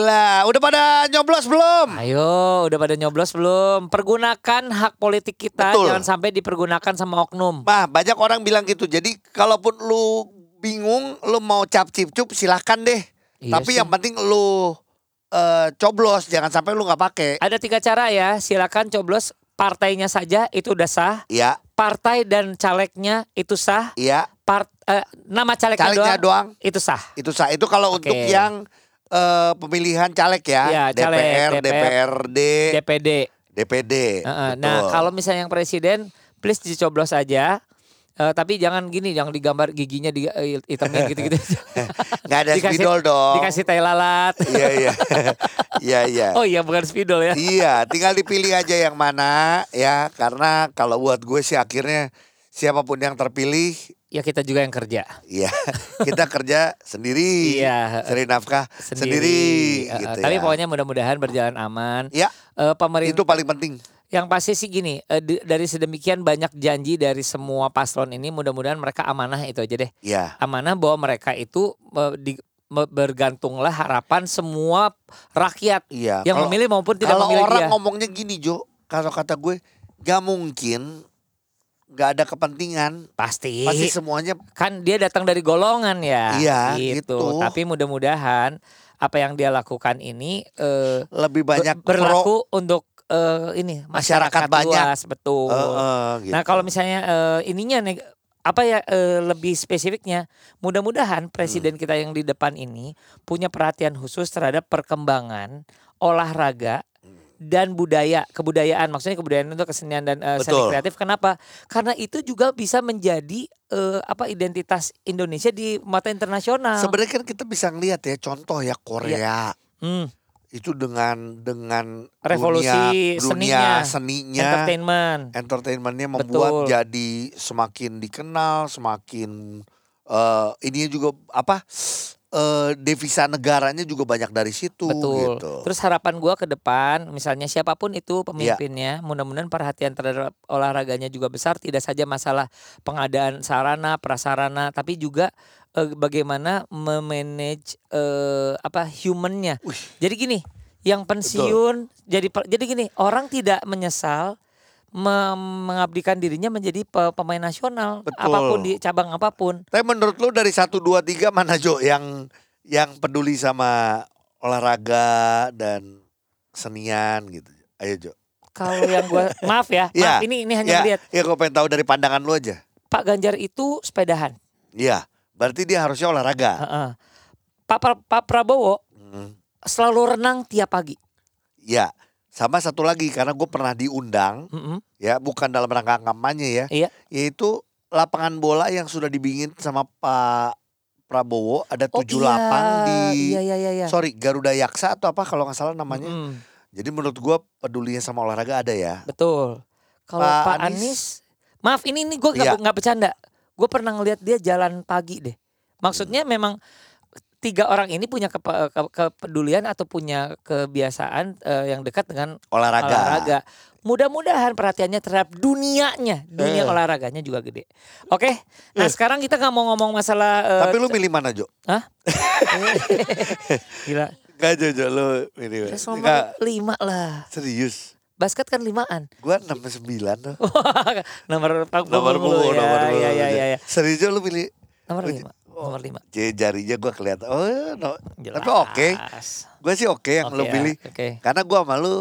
Gila. Udah pada nyoblos belum? Ayo, udah pada nyoblos belum? Pergunakan hak politik kita, Betul. jangan sampai dipergunakan sama oknum. Bah, banyak orang bilang gitu. Jadi kalaupun lu bingung, lu mau cap cip cup silahkan deh. Iya Tapi sih. yang penting lu eh, coblos, jangan sampai lu nggak pakai. Ada tiga cara ya, silakan coblos partainya saja itu udah sah. Iya, Partai dan calegnya itu sah. iya. Part, eh, nama calegnya, Calegnya doang, doang. itu sah. Itu sah. Itu kalau Oke. untuk yang eh, pemilihan caleg ya, Iya, caleg, DPR, DPR, DPRD, DPD. DPD. Heeh, Betul. Nah, kalau misalnya yang presiden, please dicoblos aja. Eh, tapi jangan gini, jangan digambar giginya di eh, hitamnya gitu-gitu. nggak ada Dikasih- spidol dong. Dikasih tai lalat. Iya, iya. Iya, iya. Oh iya, bukan spidol ya. Iya, tinggal dipilih aja yang mana ya, karena kalau buat gue sih akhirnya siapa pun yang terpilih, Ya kita juga yang kerja. ya kita kerja sendiri, Iya. cari nafkah sendiri, eh, gitu Tapi ya. pokoknya mudah-mudahan berjalan aman. ya Eh, pemerintah itu paling penting. yang pasti sih gini, eh, dari sedemikian banyak janji dari semua paslon ini, mudah-mudahan mereka amanah itu aja deh. Ya, Amanah bahwa mereka itu di- bergantunglah harapan semua rakyat iya. yang Kalau- memilih maupun tidak Kalau memilih orang dia. ngomongnya gini Jo, kalau kata gue, gak mungkin gak ada kepentingan. Pasti. Pasti semuanya kan dia datang dari golongan ya. Iya, gitu. Tapi mudah-mudahan apa yang dia lakukan ini eh, lebih ber- banyak berlaku untuk eh, ini Masyarakat banyak. luas, betul. pro- Eh, eh, gitu. Nah kalau misalnya eh, ininya apa ya eh, lebih spesifiknya, mudah-mudahan presiden Hmm. kita yang di depan ini punya perhatian khusus terhadap perkembangan olahraga dan budaya kebudayaan. Maksudnya kebudayaan itu kesenian dan eh, seni kreatif. Kenapa? Karena itu juga bisa menjadi eh, apa identitas Indonesia di mata internasional. Sebenarnya kan kita bisa ngelihat ya contoh ya Korea. Hmm, itu dengan dengan Revolusi dunia, seninya, dunia seninya entertainment. entertainmentnya membuat Betul. jadi semakin dikenal semakin eh ininya juga apa eh devisa negaranya juga banyak dari situ Betul. gitu. Terus harapan gua ke depan, misalnya siapa pun itu pemimpinnya, mudah-mudahan perhatian terhadap olahraganya juga besar. Tidak saja masalah pengadaan sarana, prasarana, tapi juga eh, bagaimana memanage eh, apa humannya. Jadi gini, yang pensiun jadi pe- jadi gini, orang tidak menyesal me- mengabdikan dirinya menjadi pe- pemain nasional Betul. apa pun di cabang apa pun. Tapi menurut lu dari satu dua tiga mana Jo yang yang peduli sama olahraga dan senian gitu. Ayo Jo. Kalau yang gua maaf ya, Iya. maaf ini ini hanya Ya, melihat ya gue pengen tahu dari pandangan lu aja. Pak Ganjar itu sepedahan. Iya, berarti dia harusnya olahraga. Heeh. Pak, Pra- Pak Prabowo Hmm. selalu renang tiap pagi. Ya, sama satu lagi karena gue pernah diundang Mm-mm. ya, bukan dalam rangka kampanye ya, Iya. yaitu lapangan bola yang sudah dibikin sama Pak Prabowo ada Oh, tujuh iya. lapang di Iya iya iya. iya. sorry Garuda Yaksa atau apa kalau nggak salah namanya. Mm-mm. Jadi menurut gue pedulinya sama olahraga ada ya. Betul. Kalau Pak Pak, Anies- Anies, maaf ini ini gue Iya. nggak nggak bercanda. Gue pernah ngelihat dia jalan pagi deh. Maksudnya memang tiga orang ini punya kepe- ke- kepedulian atau punya kebiasaan eh, yang dekat dengan Olahraga. olahraga. Mudah-mudahan perhatiannya terhadap dunianya, dunia Eh. olahraganya juga gede. Oke, nah Eh. sekarang kita nggak mau ngomong masalah. eh, Tapi lu milih mana Jo? Gila. Gak Jo, Jo lu milih. Nggak, nomor lima lah. serius. Basket kan limaan. Gua 69 tuh. nomor Nomor punggung, ya, nomor punggung. ya, ya, ya, ya. Serius Jo lu pilih Nomor lima. Nomor lima. J- jarinya gua kelihatan. Oh, no. Jelas. Tapi oke. Gue sih oke yang lu Oke ya, pilih. Oke. Karena gua sama lu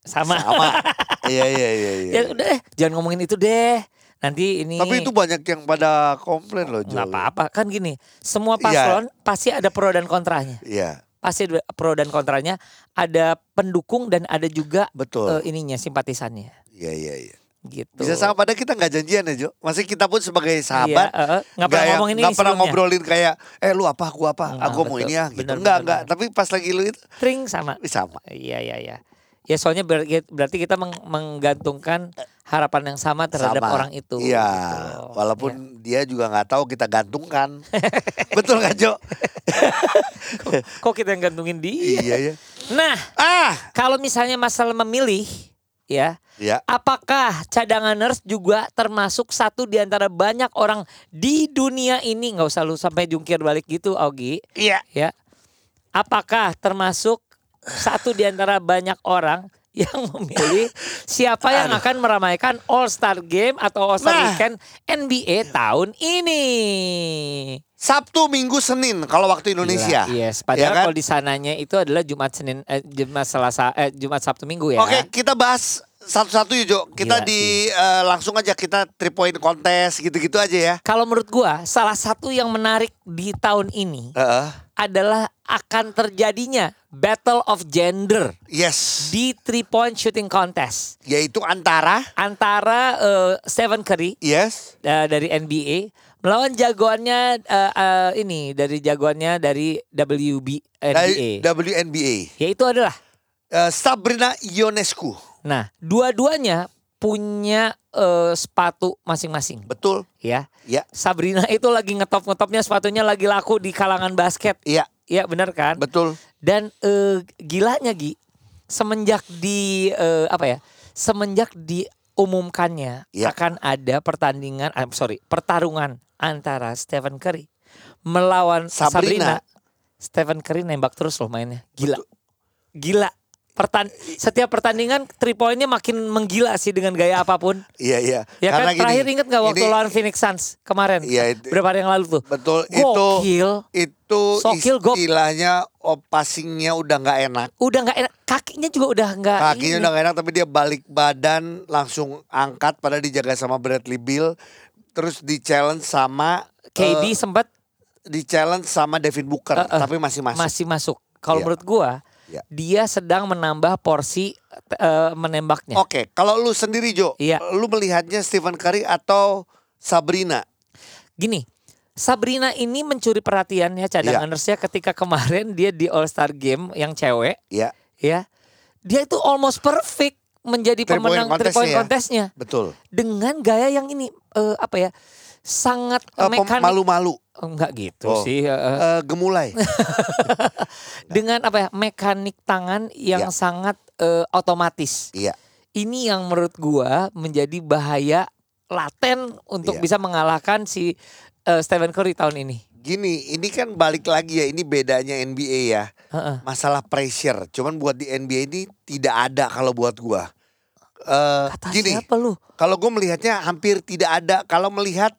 Sama. sama. iya iya iya iya. ya udah deh, jangan ngomongin itu deh. Nanti ini Tapi itu banyak yang pada komplain loh Jo. nggak apa-apa kan gini. Semua Iya. paslon pasti ada pro dan kontranya. Iya, Pasti ada pro dan kontranya. Ada pendukung dan ada juga betul. eh, ininya simpatisannya. Iya iya iya. Gitu. Bisa sama padahal kita nggak janjian ya Jo. Masih kita pun sebagai sahabat Iya, eh, nggak pernah yang- ngomongin ini nggak pernah sebelumnya. ngobrolin kayak eh lu apa aku apa Nggak, aku mau betul. ini ya gitu enggak enggak tapi pas lagi lu itu Tring sama. sama Iya iya iya. Ya soalnya ber- berarti kita meng- menggantungkan harapan yang sama terhadap Sama. orang itu. iya gitu. walaupun Ya. dia juga nggak tahu kita gantungkan betul kan Jo Kok kita yang gantungin dia? iya ya Nah, ah kalau misalnya masalah memilih, ya, ya apakah cadanganers juga termasuk satu di antara banyak orang di dunia ini? Nggak usah lu sampai jungkir balik gitu, Augie. iya Ya, apakah termasuk satu di antara banyak orang yang memilih siapa yang akan meramaikan All Star Game atau All Star Nah. Weekend NBA tahun ini? Sabtu Minggu Senin kalau waktu Indonesia Gila, Yes, Ya padahal kan? kalau di sananya itu adalah Jumat Senin, eh, Jumat Selasa, eh, Jumat Sabtu Minggu ya. Oke, kita bahas satu-satu yuk, Jo. Kita Gila di eh, langsung aja kita three point kontes gitu-gitu aja ya. Kalau menurut gua, salah satu yang menarik di tahun ini Heeh. Adalah akan terjadinya Battle of Gender yes. di three point shooting contest Yaitu antara antara eh, Stephen Curry yes, eh, dari NBA melawan jagoannya eh, eh, ini dari jagoannya dari WB dari NBA WNBA. yaitu adalah Eh, Sabrina Ionescu. nah dua-duanya punya eh, sepatu masing-masing. Betul. ya. Ya, Sabrina itu lagi ngetop-ngetopnya sepatunya lagi laku di kalangan basket. Iya, Iya benar kan? Betul. dan eh, gilanya Gi semenjak di eh, apa ya semenjak diumumkannya Ya. akan ada pertandingan I'm sorry pertarungan antara Stephen Curry melawan Sabrina. Sabrina, Stephen Curry nembak terus loh mainnya. Gila. Gila Pertan setiap pertandingan three pointnya makin menggila sih dengan gaya apa pun Iya, iya. ya kan Karena gini, terakhir inget nggak waktu ini- lawan Phoenix Suns kemarin Iya, itu- berapa hari yang lalu tuh Betul, itu Gokil. itu Sokil, gok. istilahnya oh, passingnya udah nggak enak. udah nggak enak kakinya juga udah nggak Kakinya ini. udah gak enak tapi dia balik badan langsung angkat padahal dijaga sama Bradley Bill terus di challenge sama KD eh, sempat di challenge sama Devin Booker Eh, eh, tapi masih masuk. masih masuk. Kalau Iya. menurut gua, Iya. dia sedang menambah porsi eh, menembaknya. Oke, kalau lu sendiri Jo, Iya. lu melihatnya Stephen Curry atau Sabrina? Gini, Sabrina ini mencuri perhatian ya cadanganersnya ketika kemarin dia di All Star Game yang cewek, Ya, ya. Dia itu almost perfect menjadi Three pemenang three point contest-nya ya? betul. dengan gaya yang ini eh, apa ya? Sangat mekanik. Malu-malu, Oh, enggak gitu Oh. sih. eh. Eh, gemulai. dengan apa ya? Mekanik tangan yang Ya. sangat eh, otomatis. Iya, ini yang menurut gua menjadi bahaya laten untuk Iya. bisa mengalahkan si eh, Stephen Curry tahun ini. gini, ini kan balik lagi ya, ini bedanya NBA ya. Heeh. Masalah pressure, cuman buat di NBA ini tidak ada kalau buat gua. Eh, Kata gini, siapa lu? kalau gue melihatnya hampir tidak ada. Kalau melihat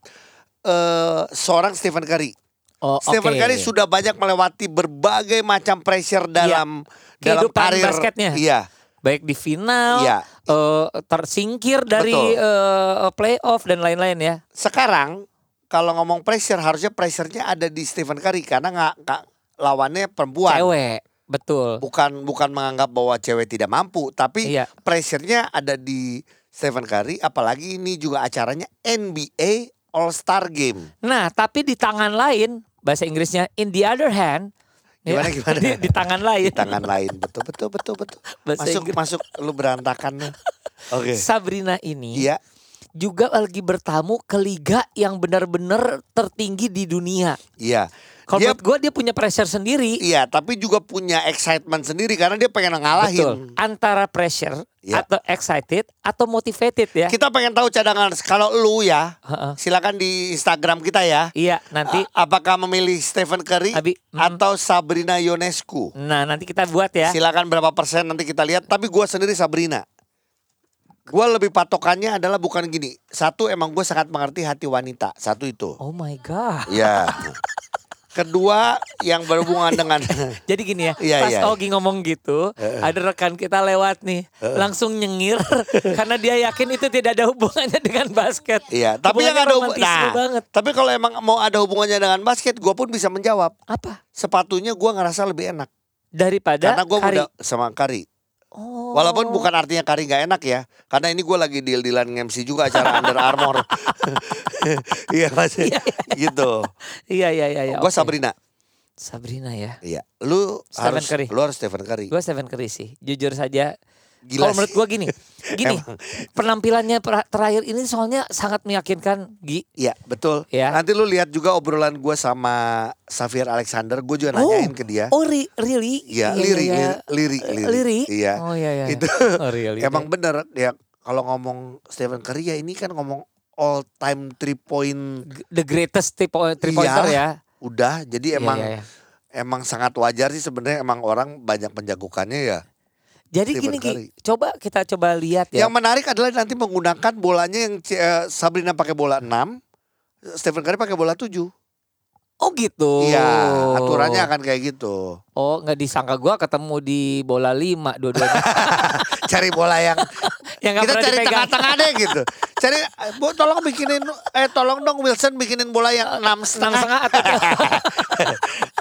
eh seorang Stephen Curry, Oh, Stephen oke. Curry sudah banyak melewati berbagai macam pressure dalam dalam Kehidupan karir basketnya. Iya, baik di final, Iya. eh, tersingkir dari Betul. eh, playoff dan lain-lain ya. sekarang kalau ngomong pressure harusnya pressure-nya ada di Stephen Curry karena nggak- lawannya perempuan. Cewek, betul. Bukan bukan menganggap bahwa cewek tidak mampu, tapi Iya. pressure-nya ada di Stephen Curry apalagi ini juga acaranya NBA All Star Game. Nah, tapi di tangan lain, bahasa Inggrisnya in the other hand, Gimana, ya, gimana? Di, di tangan lain. Di tangan lain. Betul betul betul betul. Bahasa Masuk Inggris. masuk lu berantakan. Oke. Sabrina ini Iya, juga lagi bertamu ke liga yang benar-benar tertinggi di dunia. iya. Kalau Dia menurut gue dia punya pressure sendiri. iya, tapi juga punya excitement sendiri karena dia pengen ngalahin. Betul. Antara pressure Iya. atau excited atau motivated ya. Kita pengen tahu cadangan kalau lu ya, Heeh. silakan di Instagram kita ya. Iya, nanti A- apakah memilih Stephen Curry Abi, mm. atau Sabrina Ionescu? nah nanti kita buat ya. Silakan berapa persen nanti kita lihat. Tapi gua sendiri Sabrina. Gua lebih patokannya adalah bukan gini. Satu emang gue sangat mengerti hati wanita. Satu itu. Oh my god. Ya. Kedua yang berhubungan dengan Jadi gini ya, Iya, pas iya. Ogi ngomong gitu, ada rekan kita lewat nih, langsung nyengir karena dia yakin itu tidak ada hubungannya dengan basket. Iya, tapi yang Hubungannya ada hubungan. romantisme Nah, banget. tapi kalau emang mau ada hubungannya dengan basket, gue pun bisa menjawab. Apa? Sepatunya gue ngerasa lebih enak Daripada karena gue udah sama Kari. Oh. Walaupun bukan artinya Kari nggak enak ya, karena ini gue lagi deal-dealan MC juga acara Under Armour. Iya masih gitu. Iya iya iya. iya, gue. Sabrina. Sabrina ya. Iya, lu Stephen harus Curry. lu harus Stephen Curry. Gue Stephen Curry sih. Jujur saja. Gila Kalau menurut gue gini, gini penampilannya terakhir ini soalnya sangat meyakinkan. Gi. Iya betul. Ya. Nanti lu lihat juga obrolan gue sama Xavier Alexander. Gue juga nanyain ke dia. Oh, ri- really? Iya, liri, iya. liri, liri, liri. Liri? Iya. Oh iya iya. Itu Oh, really. emang bener ya kalau ngomong Stephen Curry ya ini kan ngomong all time three point the greatest three point- three pointer Iya. ya. udah. Jadi Iya, emang iya, iya. emang sangat wajar sih sebenarnya emang orang banyak penjagokannya ya. Jadi Stephen gini Gi, Curry. coba kita coba lihat ya. Yang menarik adalah nanti menggunakan bolanya yang eh, Sabrina pakai bola 6, Stephen Curry pakai bola 7. Oh gitu. Iya, aturannya akan kayak gitu. Oh nggak disangka gua ketemu di bola lima dua-duanya. Cari bola yang yang kita cari tengah-tengah deh gitu. Cari Bu tolong bikinin eh tolong dong Wilson bikinin bola yang enam setengah atau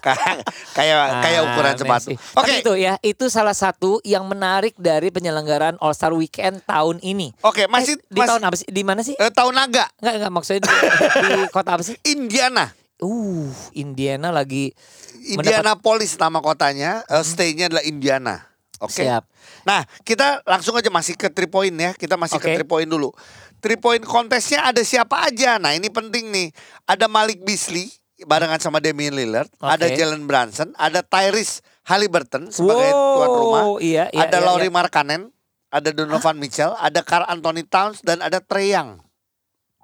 kayak kayak kayak ukuran Aneh sepatu. sih. Oke. Tapi itu ya, itu salah satu yang menarik dari penyelenggaraan All Star Weekend tahun ini. Oke, masih Eh, di masih- tahun apa sih? Di mana sih? eh, tahun naga Enggak enggak maksudnya di, di kota apa sih? Indiana. Uh, Indiana lagi Indianapolis nama kotanya, eh, stay-nya adalah Indiana. Oke. Siap. Nah, kita langsung aja masih ke three point ya. Kita masih ke Oke. three point dulu. Three point kontesnya ada siapa aja? Nah, ini penting nih. Ada Malik Beasley barengan sama Damian Lillard, Oke. ada Jalen Brunson, ada Tyrese Halliburton sebagai tuan rumah, Iya, iya, ada iya, Lauri iya. Markkanen, ada Donovan Mitchell, ada Carl Anthony Towns dan ada Trae Young.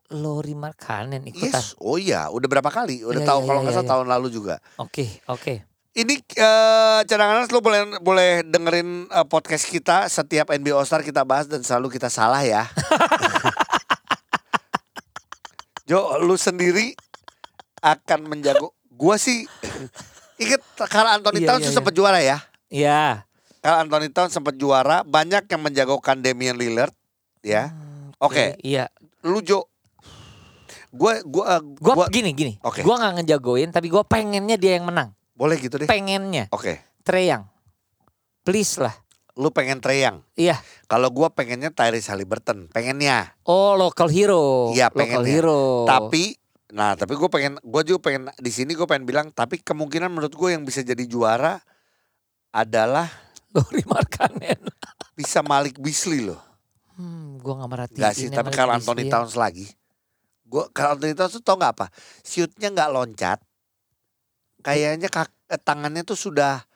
Lori Markkanen ikutan. Yes. Oh iya, udah berapa kali? Udah Iya, tahu iya, kalau iya, nggak salah iya. tahun lalu juga. Oke, oke. Ini eh cadangan lo boleh boleh dengerin eh, podcast kita setiap NBA All Star kita bahas dan selalu kita salah ya. Jo, lu sendiri akan menjago. Gua sih inget Carl Anthony Iya, Towns iya, iya. sempat juara ya. Iya. Carl Anthony Towns sempat juara, banyak yang menjagokan Damian Lillard ya. Hmm, Oke. Iya. Lu Jo Gua gua Gua, gua gini gini. Oke. Gua nggak ngejagoin tapi gua pengennya dia yang menang. Boleh gitu deh. Pengennya. Oke. Trae Young. Please lah. Lu pengen Trae Young. Iya. Kalau gua pengennya Tyrese Halliburton, pengennya. Oh, local hero. Iya, local pengennya. hero. Tapi nah tapi gue pengen gue juga pengen di sini gue pengen bilang tapi kemungkinan menurut gue yang bisa jadi juara adalah Lori Markkanen. bisa Malik Beasley loh. Hmm, gua nggak merhatiin. Gak sih, tapi kalau Anthony Towns lagi. Gue kalau Anthony Towns tuh tau nggak apa? Shootnya nggak loncat. Kayaknya kak, eh, tangannya tuh sudah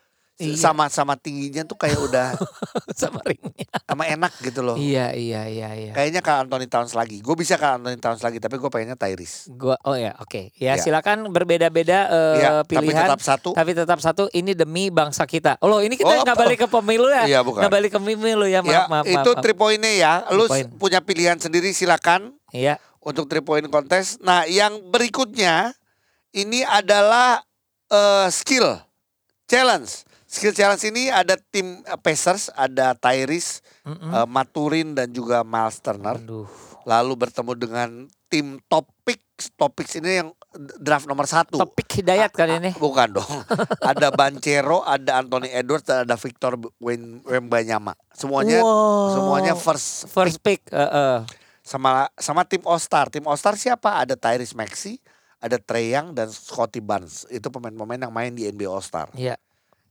Iya. sama sama tingginya tuh kayak udah sama ringnya. sama enak gitu loh. Iya, iya, iya, iya. Kayaknya kalau Anthony Towns lagi. Gue bisa kalau Anthony Towns lagi, tapi gue pengennya Tyrese. Gua oh ya, oke. Ya, Iya. silakan berbeda-beda Iya, tapi pilihan. tetap satu. Tapi tetap satu ini demi bangsa kita. Oh, loh, ini kita Oh, nggak apa? balik ke pemilu ya? Iya, bukan. Nggak balik ke pemilu ya, maaf, ya, maaf, maaf. itu maaf. three pointnya ya. Lu point. punya pilihan sendiri silakan. Iya. untuk three point contest. Nah, yang berikutnya ini adalah eh, skill challenge. Skill challenge ini ada tim eh, Pacers, ada Tyrese, Mm-mm. eh, Maturin dan juga Miles Turner. Aduh. Lalu bertemu dengan tim Topics. Topics ini yang draft nomor satu. Topik hidayat kali ini. Bukan dong. ada Bancero, ada Anthony Edwards, dan ada Victor Wembanyama. Semuanya Wow. semuanya first first pick. eh, eh. sama sama tim All Star. Tim All Star siapa? Ada Tyrese Maxey, ada Trae Young dan Scotty Barnes. Itu pemain-pemain yang main di NBA All Star. Iya.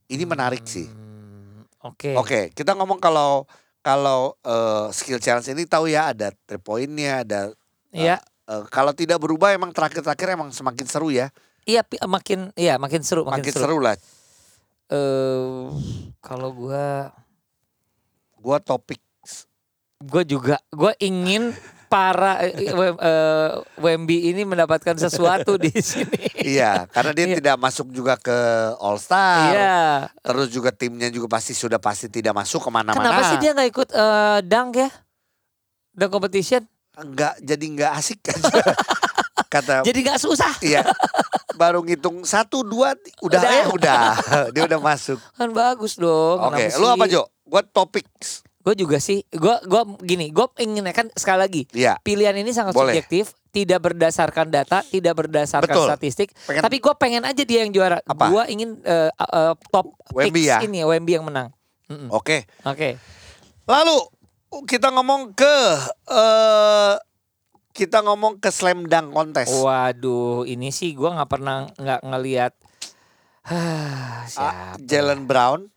Ini menarik sih. Hmm, Oke. Oke, kita ngomong kalau kalau eh, skill challenge ini tahu ya ada three pointnya, ada Iya. eh, kalau tidak berubah emang terakhir-terakhir emang semakin seru ya, Iya, makin iya makin seru, makin, makin, seru. seru. lah. Eh, kalau gua Gua topik Gue juga, gue ingin para eh, Wemby ini mendapatkan sesuatu di sini. iya, karena dia Iya. tidak masuk juga ke All Star. Iya. Terus juga timnya juga pasti sudah pasti tidak masuk ke mana-mana. Kenapa sih dia nggak ikut eh, dunk ya? Dunk competition? Enggak jadi nggak asik kan? Kata Jadi nggak susah. Iya. Baru ngitung satu dua udah Udah. eh udah dia udah masuk. Kan bagus dong. Oke, lu apa Jo? Gua topik. Gue juga sih. Gue gua gini, gue ingin kan sekali lagi Iya. pilihan ini sangat Boleh. subjektif, tidak berdasarkan data, tidak berdasarkan Betul. statistik. Pengen- Tapi gue pengen aja dia yang juara. Gue ingin eh, eh, top Wemby picks ya? ini Wemby yang menang. Oke. Oke. Lalu kita ngomong ke eh kita ngomong ke slam dunk contest. Waduh, ini sih gua nggak pernah nggak ngelihat siapa? Jalen Brown.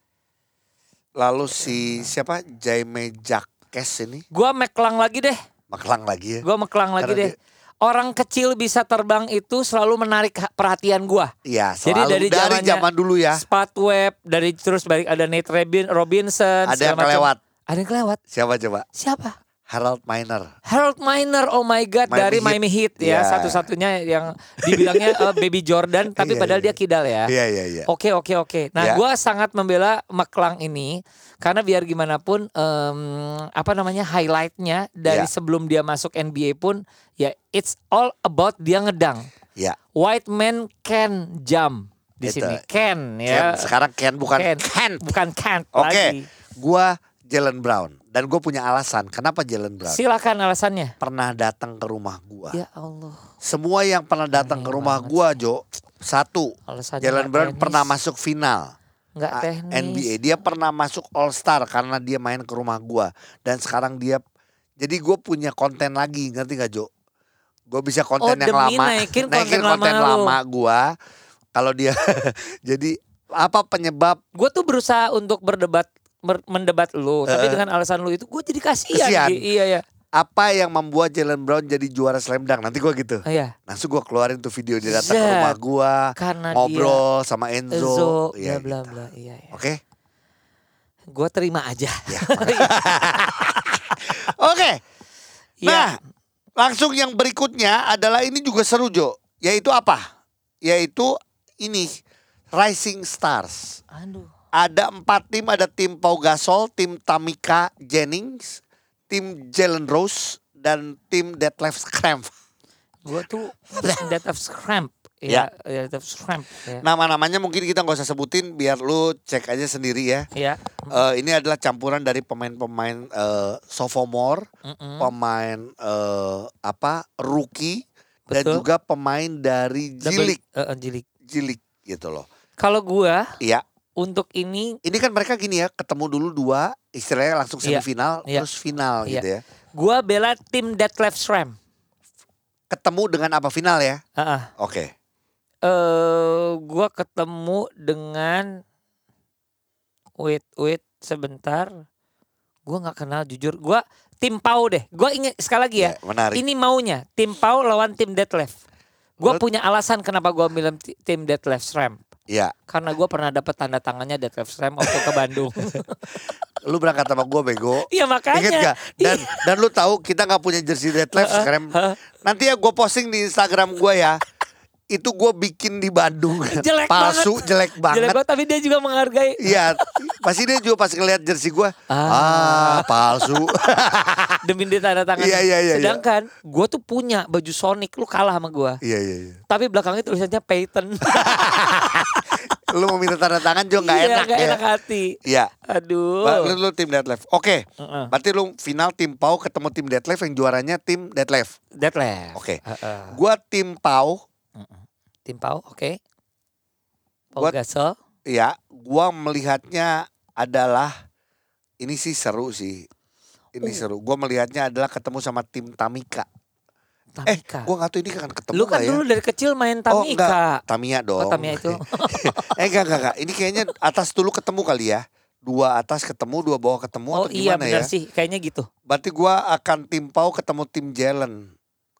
Lalu si siapa? Jaime Jacques ini. Gua meklang lagi deh. Maklang lagi ya. Gua meklang lagi Karena deh. Orang kecil bisa terbang itu selalu menarik ha- perhatian gua. Iya, Jadi dari dari, zaman dulu ya. Spot web dari terus balik ada Nate Robin, Robinson. Ada yang macam. kelewat. Ada yang kelewat. Siapa coba? Siapa? Harold Miner. Harold Miner, oh my god Miami dari Heat. Miami Heat ya, Iya. satu-satunya yang dibilangnya eh, Baby Jordan, tapi Iya, padahal iya. dia kidal ya. Iya, iya, iya. Oke oke oke. Nah, Ya. gua sangat membela McClung ini karena biar gimana pun em, apa namanya highlightnya dari Ya. sebelum dia masuk NBA pun ya it's all about dia ngedang. Iya. White man can jump di Itu. sini. Can ya. sekarang Ken bukan Can. Ken. Bukan can't Oke, lagi. gua Jalen Brown dan gue punya alasan kenapa Jalen Brown Silakan alasannya. pernah datang ke rumah gua. Ya Allah. Semua yang pernah datang ke rumah gua, Jo, satu, Alasannya Jalen Brown teknis. pernah masuk final nggak ah, teknis. NBA. Dia pernah masuk All Star karena dia main ke rumah gua dan sekarang dia jadi gue punya konten lagi, ngerti gak Jo? Gue bisa konten Oh, yang lama, naikin konten konten lama lama gua. Kalau dia jadi apa penyebab gue tuh berusaha untuk berdebat ber- mendebat lu tapi dengan alasan lu itu gue jadi kasihan, Kasihan. Iya ya apa yang membuat Jalen Brown jadi juara slam dunk? Nanti gue gitu. Oh, iya Langsung gue keluarin tuh video dia datang ke rumah karena ngobrol sama dia Enzo. Enzo Iya, bla bla gitu. bla iya ya. Oke. gue terima aja Ya, Oke. Iya. Nah, langsung yang berikutnya adalah ini juga seru Jo. Yaitu apa? Yaitu ini Rising Stars. aduh Ada empat tim, ada tim Pau Gasol, tim Tamika Jennings, tim Jalen Rose, dan tim Detlef Schrempf. gue tuh death of cramp Ya. ya cramp ya Nama-namanya mungkin kita nggak usah sebutin, biar lu cek aja sendiri ya. ya Eh, ini adalah campuran dari pemain-pemain eh, sophomore, Mm-mm. pemain eh, apa rookie, dan Betul. juga pemain dari jilik, eh, eh, jilik jilik gitu loh. kalau gue Iya, untuk ini ini kan mereka gini ya, ketemu dulu dua, istilahnya langsung Iya, semifinal, iya. terus final Iya. gitu ya. gue bela tim Detlef Schrempf Ketemu dengan apa final ya? Heeh. Oke. eh gua ketemu dengan wait wait sebentar gua nggak kenal jujur gua tim Pau deh gua inget sekali lagi ya, Ya, menarik. ini maunya tim Pau lawan tim Detlef gua Menurut- punya alasan kenapa gua milih ti- tim Detlef Shrimp Iya, karena gua pernah dapat tanda tangannya Detlef Shrimp waktu ke Bandung lu berangkat sama gue bego. iya makanya Ingat gak? Dan dan lu tahu kita nggak punya jersey deadlift sekarang. Nanti ya gue posting di Instagram gue ya. Itu gue bikin di Bandung. Jelek Palsu, banget. jelek Jelek banget. banget tapi dia juga menghargai Iya, pasti dia juga pas ngeliat jersey gue, Ah. ah, palsu. demi dia tanda tangan Iya, iya, iya, iya. sedangkan gua tuh punya baju Sonic lu kalah sama gua iya iya iya. tapi belakangnya tulisannya Peyton Lu mau minta tanda tangan juga nggak Iya, enak nggak ya. enak hati. Iya. Aduh. Ba- Lu, lu tim deadlift. Oke. Heeh. Berarti lu final tim Pau ketemu tim deadlift yang juaranya tim deadlift. Detlef. Oke. Heeh. Gua tim Pau, Pau, oke. Pau Gua- Gasol. ya, gua melihatnya adalah ini sih seru sih. Ini Oh. seru. Gua melihatnya adalah ketemu sama tim Tamika. Eh, Tamika. gua nggak tahu ini kan ketemu Lu kan ya? dulu dari kecil main Oh, Tamika. Tamia dong. Oh, Tamiya itu. eh enggak enggak enggak. Ini kayaknya atas dulu ketemu kali ya. Dua atas ketemu, dua bawah ketemu oh atau iya gimana benar ya? sih, kayaknya gitu. Berarti gua akan tim Pau ketemu tim Jalen.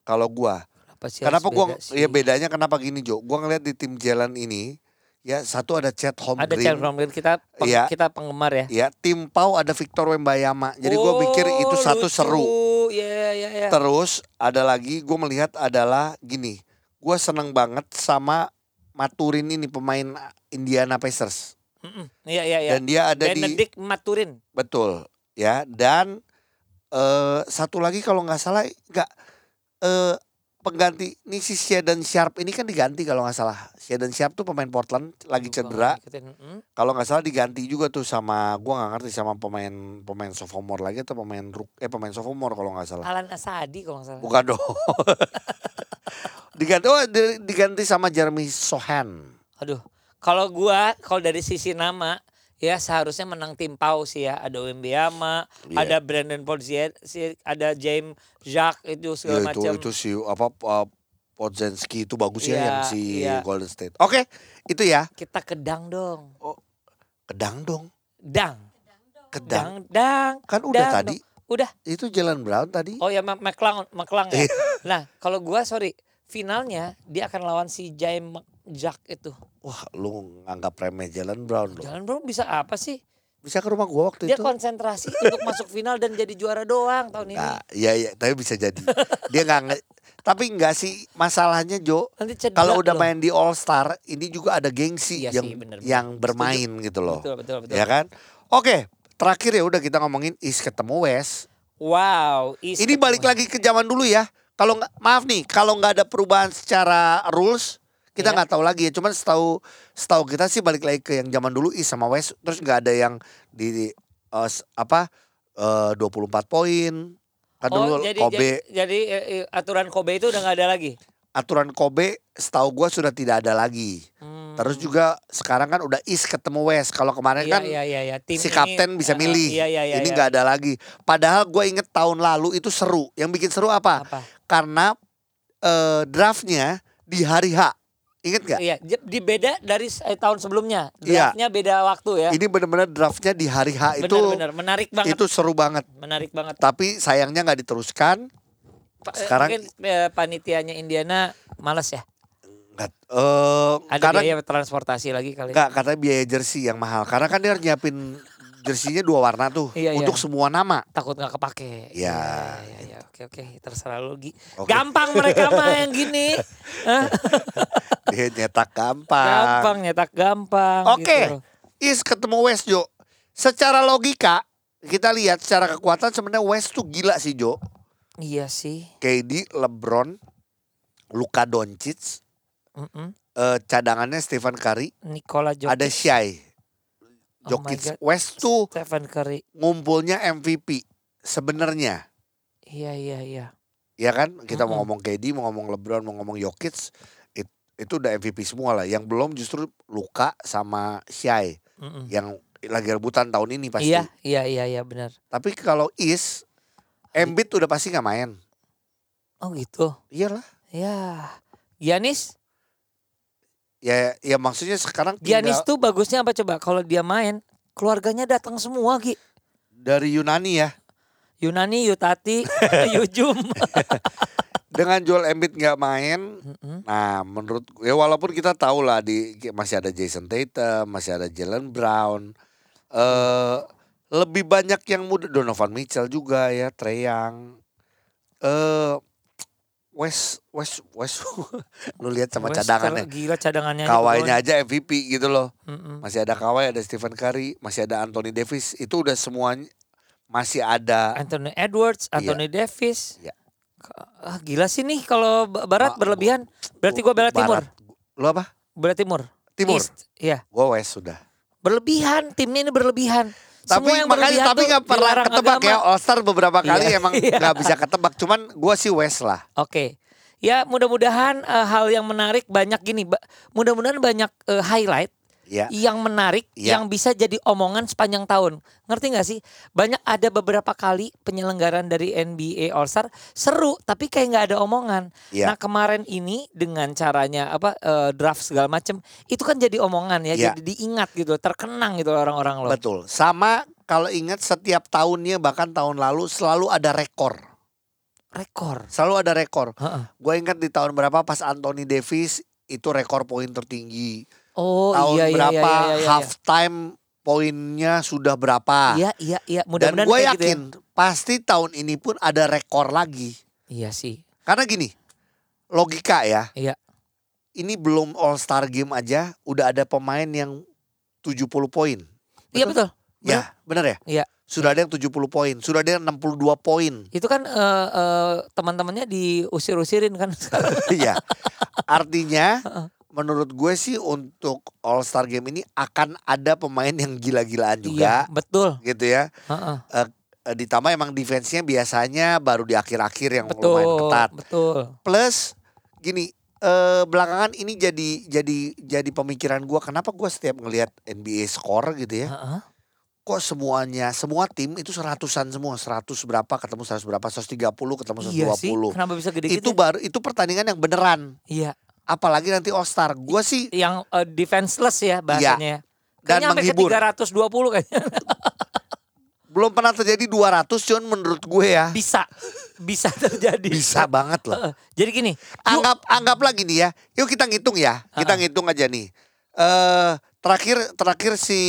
Kalau gua. Kenapa sih? kenapa gua beda sih? ya bedanya kenapa gini Jo? Gua ngeliat di tim Jalen ini ya satu ada Chet Ada Holmgren. Charles Romgren kita peng- Iya. kita penggemar ya. Ya, tim Pau ada Victor Wembayama. Jadi gua pikir itu Oh, satu lucu. seru. Iya iya iya. Terus ada lagi gue melihat adalah gini. Gue seneng banget sama Maturin ini pemain Indiana Pacers. Iya iya iya. Dan dia ada di Benedict Maturin. betul ya dan eh satu lagi kalau nggak salah nggak eh pengganti ini si Sheldon Sharp ini kan diganti kalau nggak salah Sheldon Sharp tuh pemain Portland lagi cedera. Mm. kalau nggak salah diganti juga tuh sama gua nggak ngerti sama pemain pemain sophomore lagi atau pemain eh pemain sophomore kalau nggak salah Alan Asadi kalau nggak salah. bukan dong diganti oh di- diganti sama Jeremy Sohan Aduh, kalau gua kalau dari sisi nama Ya seharusnya menang tim Pau sih ya. Ada Wembyama, Iya. ada Brandon Podzier, ada James Jacques itu segala itu macam. itu si apa uh, Podzensky itu bagus ya Iya, yang si iya. Golden State. Oke, itu ya. Kita kedang dong. Kedang dong. Dang. Kedang. Dang. Dang. Kan udah dang tadi. dong. Udah. Itu Jalan Brown tadi. Oh ya McClung, McClung ya. Iya. nah, kalau gua sorry, finalnya dia akan lawan si James Jacques itu. Wah, lu nganggap remeh Jalan Brown loh. Jalan bro bisa apa sih? Bisa ke rumah gua waktu Dia itu. konsentrasi untuk masuk final dan jadi juara doang tahun ini. Nah, iya iya, tapi bisa jadi. Dia nggak nge- tapi nggak sih masalahnya Jo. Kalau udah loh. main di All Star, ini juga ada gengsi Iya yang sih, bener, bener. yang bermain gitu loh. Betul, betul, betul. Ya kan? Oke, terakhir ya udah kita ngomongin East ketemu West. Wow, East Ini balik lagi ke zaman dulu ya. Kalau maaf nih, kalau nggak ada perubahan secara rules, kita Iya. nggak tahu lagi ya. Cuman setahu setahu kita sih balik lagi ke yang zaman dulu East sama West. Terus nggak ada yang di eh, s- apa eh, 24 poin. Kan Oh, dulu jadi, Kobe jadi, jadi, eh, aturan Kobe itu udah nggak ada lagi. aturan Kobe setahu gua sudah tidak ada lagi. Hmm. Terus juga sekarang kan udah East ketemu West. Kalau kemarin Iya, kan iya, iya, iya. Tim si ini, kapten bisa eh, milih. Iya, iya, iya. Ini iya. nggak ada lagi. Padahal gue inget tahun lalu itu seru. Yang bikin seru apa? apa? Karena eh, draftnya di hari H. Ingat gak? Iya, di beda dari eh, tahun sebelumnya. Iya. Draftnya beda waktu ya. Ini bener-bener draftnya di hari H itu benar, menarik banget. itu seru banget. Menarik banget. Tapi sayangnya nggak diteruskan. Pa- eh, sekarang- mungkin eh, panitianya Indiana males ya. Nggak, eh, Ada karena biaya transportasi lagi kali. nggak katanya biaya jersey yang mahal. Karena kan dia harus nyiapin jersinya dua warna tuh Iya, iya. untuk semua nama. Takut nggak kepake. Iya. Iya, iya, Oke, oke. Terserah lu Gi. Oke. Gampang mereka mah yang gini. Dia nyetak gampang. gampang nyetak gampang. Oke. gitu. East ketemu West Jo. Secara logika kita lihat secara kekuatan sebenarnya West tuh gila sih Jo. Iya sih. KD, LeBron, Luka Doncic, Mm-mm. eh, cadangannya Stephen Curry, Nikola Jokic. ada Shai. Oh Jokic God. West tuh Stephen Curry. ngumpulnya MVP sebenarnya. Iya, iya, iya. Ya kan? Kita mau Mm-mm. ngomong KD, mau ngomong LeBron, mau ngomong Jokic, it- itu udah MVP semua lah. Yang belum justru Luka sama Shai Mm-mm. yang lagi rebutan tahun ini pasti. Iya, iya, iya, iya benar. Tapi kalau East, Embiid udah pasti nggak main. Oh gitu. Iyalah. Ya. Giannis, Ya, ya maksudnya sekarang Giannis tinggal tuh bagusnya apa coba? Kalau dia main, keluarganya datang semua, Gi. dari Yunani ya. Yunani, Yutati, Yujum. Dengan Joel Embiid nggak main, Mm-mm. nah menurut ya walaupun kita tahu lah di masih ada Jason Tatum, masih ada Jalen Brown, eh lebih banyak yang muda Donovan Mitchell juga ya, Trey Young, eh West West West, lu lihat sama West cadangannya, Gila cadangannya. aja kawainya aja MVP gitu loh. Mm-mm. Masih ada Kawhi, ada Stephen Curry, masih ada Anthony Davis. Itu udah semuanya masih ada. Anthony Edwards, Anthony Davis. Iya. Ah, gila sih nih kalau ba- barat Ma- berlebihan. Berarti gua bela timur. Lu apa? Bela timur. Timur. East. Iya. Gua West sudah. Berlebihan, timnya ini berlebihan. Tapi Semua yang makanya tapi nggak pernah ketebak agama. ya. All Star beberapa kali Iya. emang Iya. nggak bisa ketebak. Cuman gua sih West lah. Oke. Ya mudah-mudahan eh, hal yang menarik banyak gini. Mudah-mudahan banyak eh, highlight Ya. yang menarik Iya. yang bisa jadi omongan sepanjang tahun. Ngerti nggak sih? Banyak ada beberapa kali penyelenggaraan dari NBA All Star seru tapi kayak nggak ada omongan. Iya. Nah kemarin ini dengan caranya apa eh, draft segala macem itu kan jadi omongan ya, Iya. jadi diingat gitu, terkenang gitu orang-orang loh. Betul. Sama kalau ingat setiap tahunnya bahkan tahun lalu selalu ada rekor. Rekor. Selalu ada rekor. Heeh. Gue ingat di tahun berapa pas Anthony Davis itu rekor poin tertinggi. Oh tahun iya iya berapa iya iya. iya, halftime poinnya sudah berapa. Iya iya iya. Dan Mudah-mudahan gue kayak gitu ya. yakin pasti tahun ini pun ada rekor lagi. Iya sih. Karena gini, logika ya. Iya. Ini belum All Star Game aja udah ada pemain yang 70 poin. Iya betul. Ya, benar ya? Iya. Sudah ada yang 70 poin, sudah ada yang 62 poin. Itu kan eh, eh, teman-temannya diusir-usirin kan. Iya. Artinya menurut gue sih untuk All Star Game ini akan ada pemain yang gila-gilaan Iya, juga betul. gitu ya. Heeh. Eh, ditambah emang defense-nya biasanya baru di akhir-akhir yang Betul. lumayan ketat. Betul. Plus gini, eh, belakangan ini jadi jadi jadi pemikiran gua kenapa gua setiap ngelihat NBA skor gitu ya. Heeh. Kok semuanya semua tim itu seratusan semua, 100 berapa ketemu 100 berapa, 130 ketemu 120. Iya sih. Kenapa bisa gede itu gitu? baru itu pertandingan yang beneran. Iya. Apalagi nanti All Star. Gua sih Yang eh, defenseless ya bahasanya. Dan Kayaknya sampai ke menghibur. 320 kayaknya. belum pernah terjadi 200 cuman menurut gue ya Bisa. Bisa terjadi. bisa banget loh. Jadi gini. yuk- Anggap anggaplah gini ya. Yuk kita ngitung ya. Kita ngitung aja nih. Eh terakhir terakhir si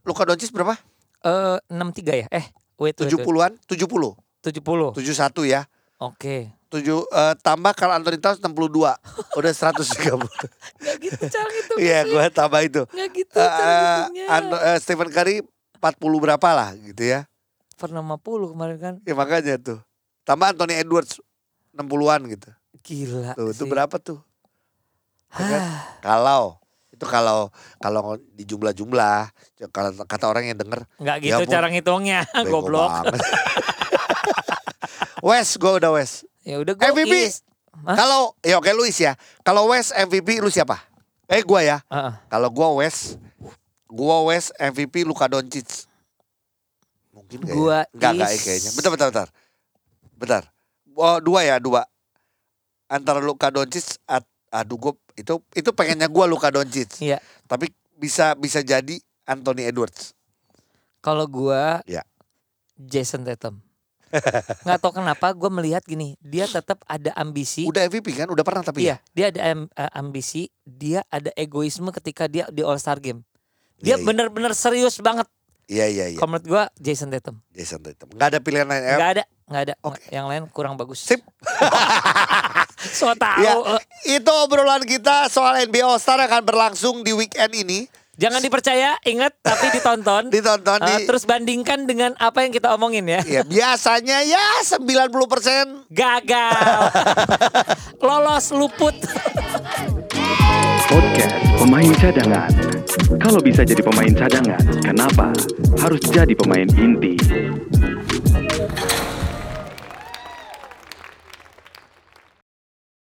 Luka Doncic berapa? Eh 63 ya? Eh, wait, wait, wait. 70-an? 70. 70. 71 ya. Oke. 7 eh, tambah kalau Anthony Towns 62. Udah 130. Gak gitu cara itu. Iya, gua tambah itu. Gak gitu Eh, cara eh, hitungnya. An- eh, Stephen Curry 40 berapa lah gitu ya. Pernah 50 kemarin kan. Ya makanya tuh. Tambah Anthony Edwards 60-an gitu. Gila Tuh, itu sih. berapa tuh? Ya kan? Kalau itu kalau kalau di jumlah-jumlah kalau kata orang yang denger Nggak Ya gitu ampun. cara ngitungnya. Goblok. Wes, gue udah Wes. Ya udah gue MVP. Kalau ya oke Luis ya. Kalau Wes MVP lu siapa? Eh gua ya. Heeh. Kalau gua Wes gua Wes MVP Luka Doncic. Mungkin gak Gua ya? Enggak enggak kayaknya. Bentar bentar bentar. Bentar. Oh, dua ya, dua. Antara Luka Doncic at, aduh gua itu itu pengennya gua Luka Doncic. Iya. Tapi bisa bisa jadi Anthony Edwards. Kalau gua Ya. Jason Tatum. Nggak tahu kenapa gue melihat gini, dia tetap ada ambisi. Udah MVP kan? Udah pernah tapi Iya, dia ada eh, ambisi, dia ada egoisme ketika dia di All Star Game. Dia Iya, iya. bener-bener serius banget. Iya iya iya. Kalau menurut gue Jason Tatum. Jason Tatum. Enggak ada pilihan lain. Eh, Nggak ada, nggak ada. Oke. Yang lain kurang bagus. Sip. So tahu. Ya, itu obrolan kita soal NBA All Star akan berlangsung di weekend ini. Jangan dipercaya, ingat tapi ditonton. Ditonton Eh, di terus bandingkan dengan apa yang kita omongin ya. ya biasanya ya 90% Gagal. Lolos luput. Podcast Pemain Cadangan. Kalau bisa jadi pemain cadangan, kenapa harus jadi pemain inti?